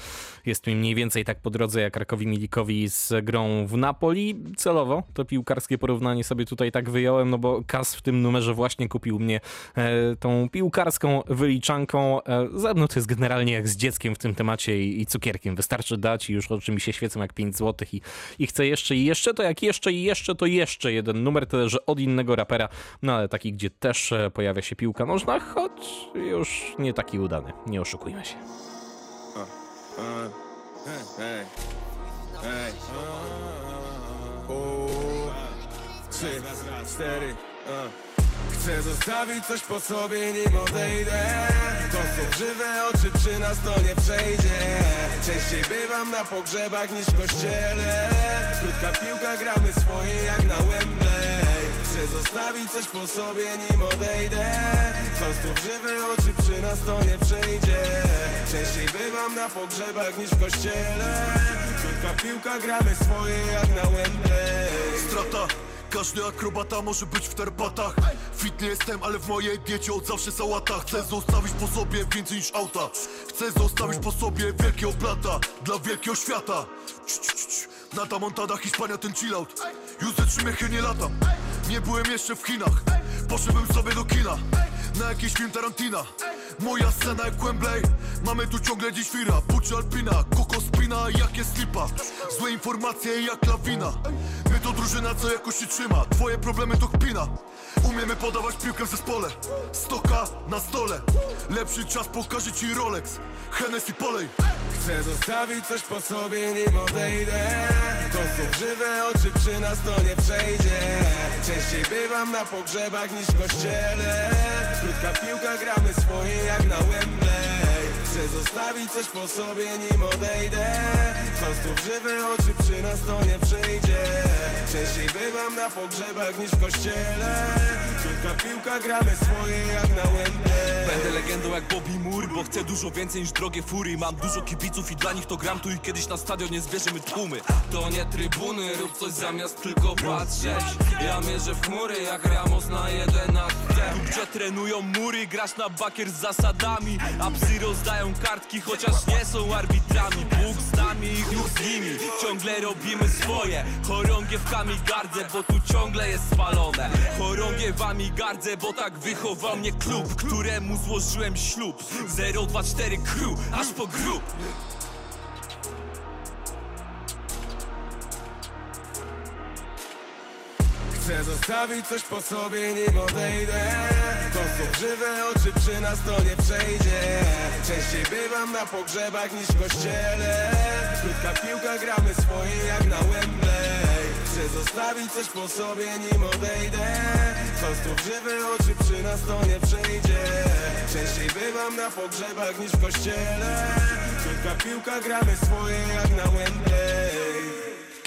jest mi mniej więcej tak po drodze jak Rakowi Milikowi z grą w Napoli. Celowo to piłkarskie porównanie sobie tutaj tak wyjąłem, no bo Kaz w tym numerze właśnie kupił mnie e, tą piłkarską wyliczanką. E, ze mną to jest generalnie jak z dzieckiem w tym temacie i, cukierkiem. Wystarczy dać i już oczy mi się świecą jak 5 zł i, i chcę jeszcze i jeszcze, to jak jeszcze i jeszcze, to jeszcze jeden numer, tyle że od innego rapera, no ale taki, gdzie też e, pojawia się piłka nożna, choć już nie taki udany, nie oszukujmy się. Hej, hej. U, Trzy, cztery, uh. Chcę zostawić coś po sobie, nim odejdę. To są żywe oczy, przy nas to nie przejdzie. Częściej bywam na pogrzebach niż w kościele. Krótka piłka, gramy swoje jak na Wembley. Chcę zostawić coś po sobie, nim odejdę. Są żywe oczy, przy nas to nie przejdzie. Częściej bywam na pogrzebach niż w kościele. Krótka piłka, gramy swoje jak na Wembley. Strata każdy akrobata może być w terpatach Fit nie jestem, ale w mojej diecie od zawsze sałata. Chcę zostawić po sobie więcej niż auta. Chcę zostawić po sobie wielkiego plata Dla wielkiego świata. Nata montada, Hiszpania ten chillout Już ze trzy miechy nie latam. Nie byłem jeszcze w Chinach. Poszedłem sobie do kina. Na jakiś film Tarantina. Moja scena jak Wembley. Mamy tu ciągle dziś fira. Buczy Alpina, Koko Spina jak jest lipa Złe informacje jak lawina to drużyna co jakoś się trzyma. Twoje problemy to kpina. Umiemy podawać piłkę w zespole. Stoka na stole. Lepszy czas pokaże ci Rolex Hennessy polej. Chcę zostawić coś po sobie, nim odejdę. To są żywe oczy, przy nas to nie przejdzie. Częściej bywam na pogrzebach niż w kościele. Krótka piłka, gramy swoje jak na Wembley Chcę zostawić coś po sobie, nim odejdę. To są żywe oczy, przy nas to nie przejdzie. Częściej bywam na pogrzebach niż w kościele. Krótka piłka, gramy swoje jak na Wembley Będę legendą jak Bobby Moore, bo chcę dużo więcej niż drogie fury. Mam dużo kibiców i dla nich to gram tu i kiedyś na stadionie zwierzymy tłumy. To nie trybuny, rób coś zamiast tylko patrzeć. Ja mierzę w chmury jak Ramos na jedenastce Tu gdzie trenują mury, grasz na bakier z zasadami A psy rozdają kartki, chociaż nie są arbitrami. Bóg z nami i Bóg z nimi, ciągle robimy swoje. Chorągiewkami gardzę, bo tu ciągle jest spalone. Chorągiewami gardzę, bo tak wychował mnie klub Któremu złożyłem ślub. 024 crew, aż po grób Chcę zostawić coś po sobie, nim odejdę. To są żywe oczy, przy nas to nie przejdzie. Częściej bywam na pogrzebach niż w kościele. Krótka piłka, gramy swoje jak na Wembley. Chcę zostawić coś po sobie, nim odejdę. To są żywe oczy, przy nas to nie przejdzie. Częściej bywam na pogrzebach niż w kościele. Krótka piłka, gramy swoje jak na Wembley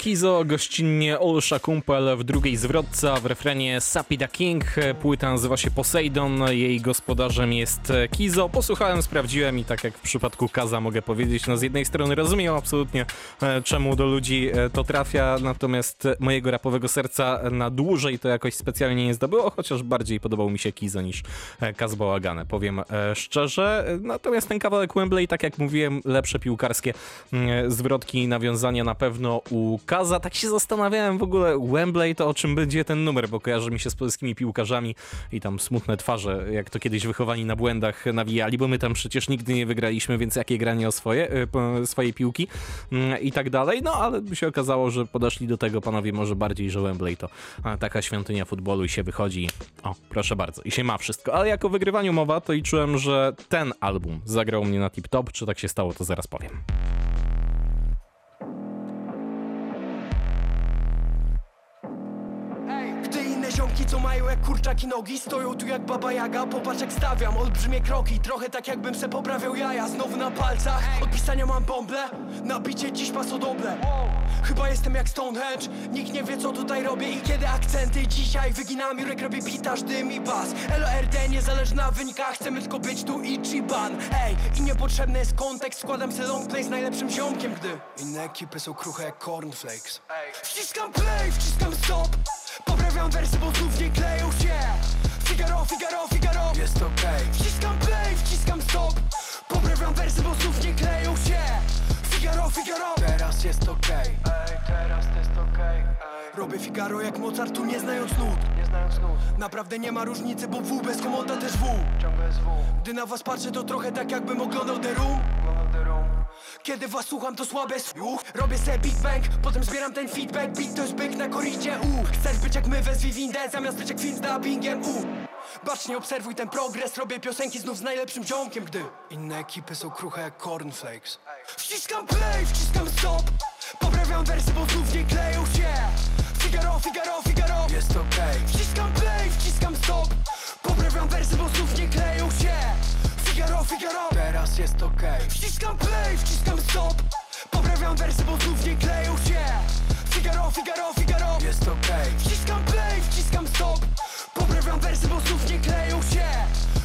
Kizo, gościnnie Olsza Kumpel w drugiej zwrotce, w refrenie Sapida King. Płyta nazywa się Poseidon, jej gospodarzem jest Kizo. Posłuchałem, sprawdziłem i tak jak w przypadku Kaza mogę powiedzieć, no z jednej strony rozumiem absolutnie e, czemu do ludzi e, to trafia, natomiast mojego rapowego serca na dłużej to jakoś specjalnie nie zdobyło, chociaż bardziej podobał mi się Kizo niż e, Kaz Bałagane, powiem szczerze. Natomiast ten kawałek Wembley, tak jak mówiłem, lepsze piłkarskie mm, zwrotki i nawiązania na pewno u Kaza. Tak się zastanawiałem w ogóle, Wembley to o czym będzie ten numer, bo kojarzy mi się z polskimi piłkarzami i tam smutne twarze, jak to kiedyś wychowani na błędach nawijali, bo my tam przecież nigdy nie wygraliśmy, więc jakie granie o swoje, po- swoje piłki mm, i tak dalej. No ale się okazało, że podeszli do tego panowie może bardziej, że Wembley to taka świątynia futbolu i się wychodzi. O, proszę bardzo, i się ma wszystko. Ale jako wygrywaniu mowa, to liczyłem, że ten album zagrał mnie na tip-top. Czy tak się stało, to zaraz powiem. Ziomki, co mają jak kurczaki nogi Stoją tu jak baba jaga, popatrz jak stawiam Olbrzymie kroki, trochę tak jakbym se poprawiał jaja. Znowu na palcach, od pisania mam bąble. Nabicie dziś pasodoble. Chyba jestem jak Stonehenge Nikt nie wie co tutaj robię i kiedy akcenty. Dzisiaj wyginam jurek, robię pitaż, dym i bas. LORD niezależna na wynikach Chcemy tylko być tu Ichiban Ej, i niepotrzebny jest kontekst Składam se long play z najlepszym ziomkiem, gdy Inne ekipy są kruche jak cornflakes. Wciskam play, wciskam stop Poprawiam wersy, bo znów nie kleją się. Figaro, Figaro, Figaro. Jest okej. Wciskam play, wciskam stop. Poprawiam wersy, bo znów nie kleją się. Figaro, Figaro. Teraz jest okej. Ej, teraz jest okej Robię Figaro jak Mozart, tu nie znając nut. Nie znając nut. Naprawdę nie ma różnicy, bo W bez komota też W. Ciągle jest W. Gdy na was patrzę, to trochę tak jakbym oglądał The Room kiedy was słucham to słabe słuch Robię sobie Big Bang, potem zbieram ten feedback. Beat to jest byk na koridzie, u. Chcesz być jak my, wezwij windę Zamiast być jak film z dubbingiem, u. Bacznie obserwuj ten progres Robię piosenki znów z najlepszym ziomkiem, gdy Inne ekipy są kruche jak cornflakes. Wciskam play, wciskam stop. Poprawiam wersy, bo znów nie kleją się. Figaro, Figaro, Figaro. Jest okej. Wciskam play, wciskam stop. Poprawiam wersy, bo znów nie kleją się Figaro, Figaro. Teraz jest okej. Wciskam play, wciskam stop. Poprawiam wersy, bo znów nie kleją się. Figaro, Figaro, Figaro. Jest okej. Wciskam play, wciskam stop. Poprawiam wersy, bo znów nie kleją się.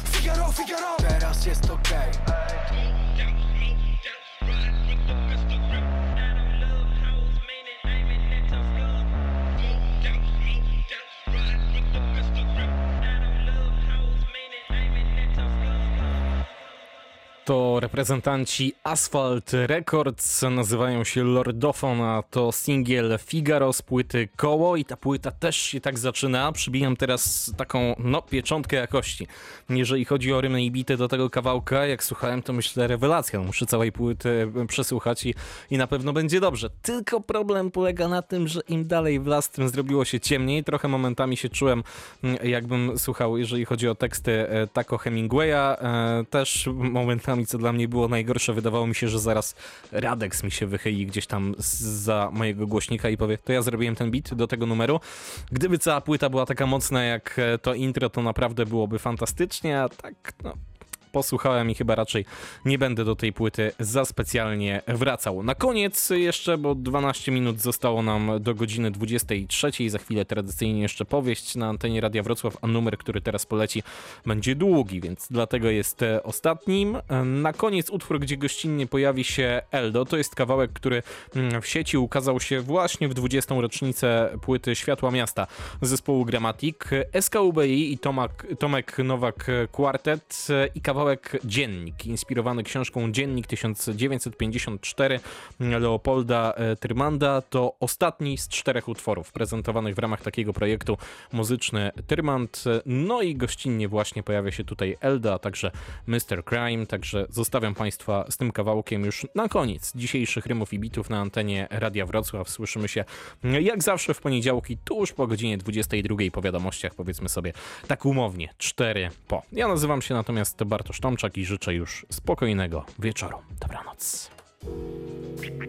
Figaro, Figaro. Teraz jest okej To reprezentanci Asphalt Records, nazywają się Lordofon, a to singiel Figaro z płyty Koło i ta płyta też się tak zaczyna. Przybijam teraz taką, no, pieczątkę jakości. Jeżeli chodzi o rymy i bity do tego kawałka, jak słuchałem, to myślę rewelacja. Muszę całej płyty przesłuchać i, i na pewno będzie dobrze. Tylko problem polega na tym, że im dalej w las, tym zrobiło się ciemniej. Trochę momentami się czułem, mm, jakbym słuchał, jeżeli chodzi o teksty e, Taco Hemingwaya. E, też momentami co dla mnie było najgorsze, wydawało mi się, że zaraz Radex mi się wychyli gdzieś tam za mojego głośnika i powie, to ja zrobiłem ten beat do tego numeru. Gdyby cała płyta była taka mocna jak e, to intro, to naprawdę byłoby fantastycznie, a tak, no, posłuchałem i chyba raczej nie będę do tej płyty za specjalnie wracał. Na koniec jeszcze, bo 12 minut zostało nam do godziny 23. Za chwilę tradycyjnie jeszcze powieść na antenie Radia Wrocław, a numer, który teraz poleci, będzie długi, więc dlatego jest ostatnim. Na koniec utwór, gdzie gościnnie pojawi się Eldo. To jest kawałek, który mm, w sieci ukazał się właśnie w 20. rocznicę płyty Światła Miasta zespołu Gramatik. SKUBI i Tomak, Tomek Nowak Quartet i kawałek kawałek Dziennik, inspirowany książką Dziennik 1954 Leopolda e, Tyrmanda. To ostatni z czterech utworów prezentowanych w ramach takiego projektu muzyczny Tyrmand. No i gościnnie właśnie pojawia się tutaj Elda, a także Mr. Crime, także zostawiam Państwa z tym kawałkiem już na koniec dzisiejszych rymów i bitów na antenie Radia Wrocław. Słyszymy się jak zawsze w poniedziałki, tuż po godzinie 22 po wiadomościach, powiedzmy sobie tak umownie, 4 po. Ja nazywam się natomiast Bartosz Tomczak i życzę już spokojnego wieczoru. Dobranoc.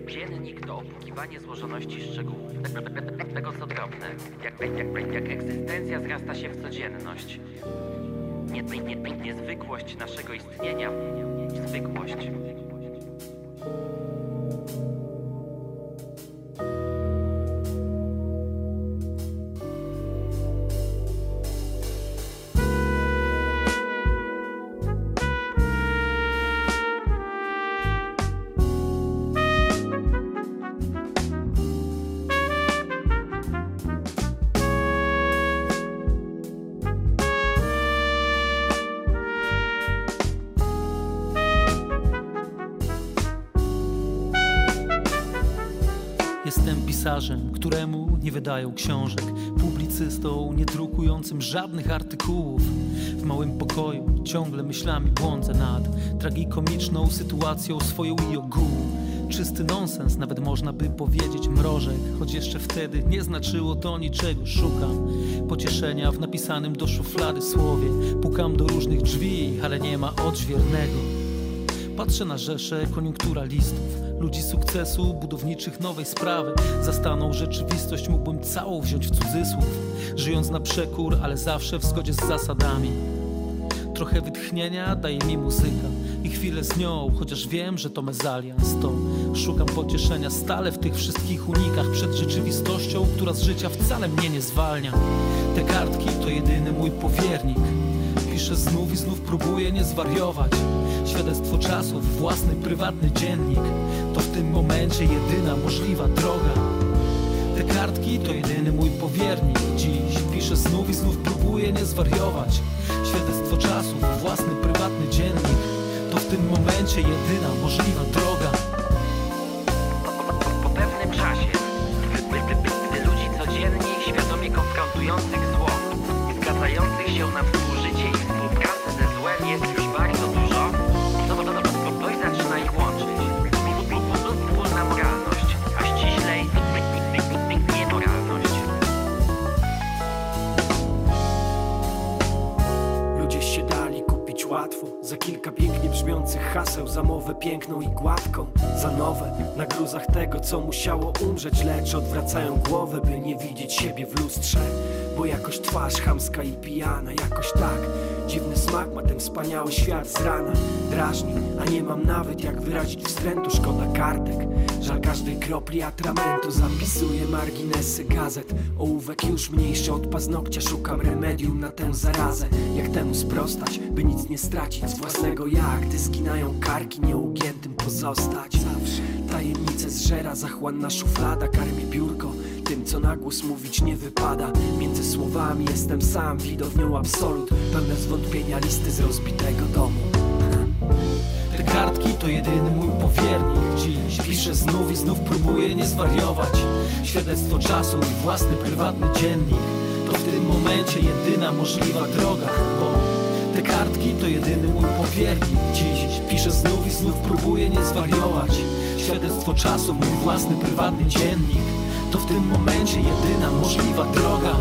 Dziennik to opłukiwanie złożoności szczegółów. <laughs> Tego co drobne, jak, jak, jak egzystencja zrasta się w codzienność. Nie, nie, niezwykłość naszego istnienia, zwykłość. Któremu nie wydają książek, publicystą, nie drukującym żadnych artykułów. W małym pokoju ciągle myślami błądzę nad tragikomiczną sytuacją swoją i ogółu. Czysty nonsens, nawet można by powiedzieć mrożek, choć jeszcze wtedy nie znaczyło to niczego. Szukam pocieszenia w napisanym do szuflady słowie. Pukam do różnych drzwi, ale nie ma odźwiernego. Patrzę na rzesze koniunkturalistów Ludzi sukcesu, budowniczych nowej sprawy. Zastaną rzeczywistość mógłbym całą wziąć w cudzysłów. Żyjąc na przekór, ale zawsze w zgodzie z zasadami. Trochę wytchnienia daje mi muzyka I chwilę z nią, chociaż wiem, że to mezalians. To szukam pocieszenia stale w tych wszystkich unikach Przed rzeczywistością, która z życia wcale mnie nie zwalnia. Te kartki to jedyny mój powiernik Piszę znów i znów próbuję nie zwariować. Świadectwo czasów, własny prywatny dziennik. To w tym momencie jedyna możliwa droga. Te kartki to jedyny mój powiernik. Dziś piszę znów i znów próbuję nie zwariować. Świadectwo czasów, własny prywatny dziennik. To w tym momencie jedyna możliwa droga haseł Za mowę piękną i gładką Za nowe na gruzach tego co musiało umrzeć Lecz odwracają głowę by nie widzieć siebie w lustrze Bo jakoś twarz chamska i pijana Jakoś tak Dziwny smak ma ten wspaniały świat z rana. Drażni, a nie mam nawet jak wyrazić wstrętu. Szkoda kartek, żal każdej kropli atramentu. Zapisuję marginesy gazet. Ołówek już mniejszy od paznokcia. Szukam remedium na tę zarazę. Jak temu sprostać, by nic nie stracić z własnego ja? Gdy zginają karki, nieugiętym pozostać. Zawsze. Tajemnice zżera zachłanna szuflada Karmi biurko co na głos mówić nie wypada. Między słowami jestem sam, widownią absolut. Pełne zwątpienia listy z rozbitego domu. Te kartki to jedyny mój powiernik. Dziś piszę znów i znów próbuję nie zwariować. Świadectwo czasu, mój własny prywatny dziennik. To w tym momencie jedyna możliwa droga Bo te kartki to jedyny mój powiernik. Dziś piszę znów i znów próbuję nie zwariować. Świadectwo czasu, mój własny prywatny dziennik To w tym momencie jedyna możliwa droga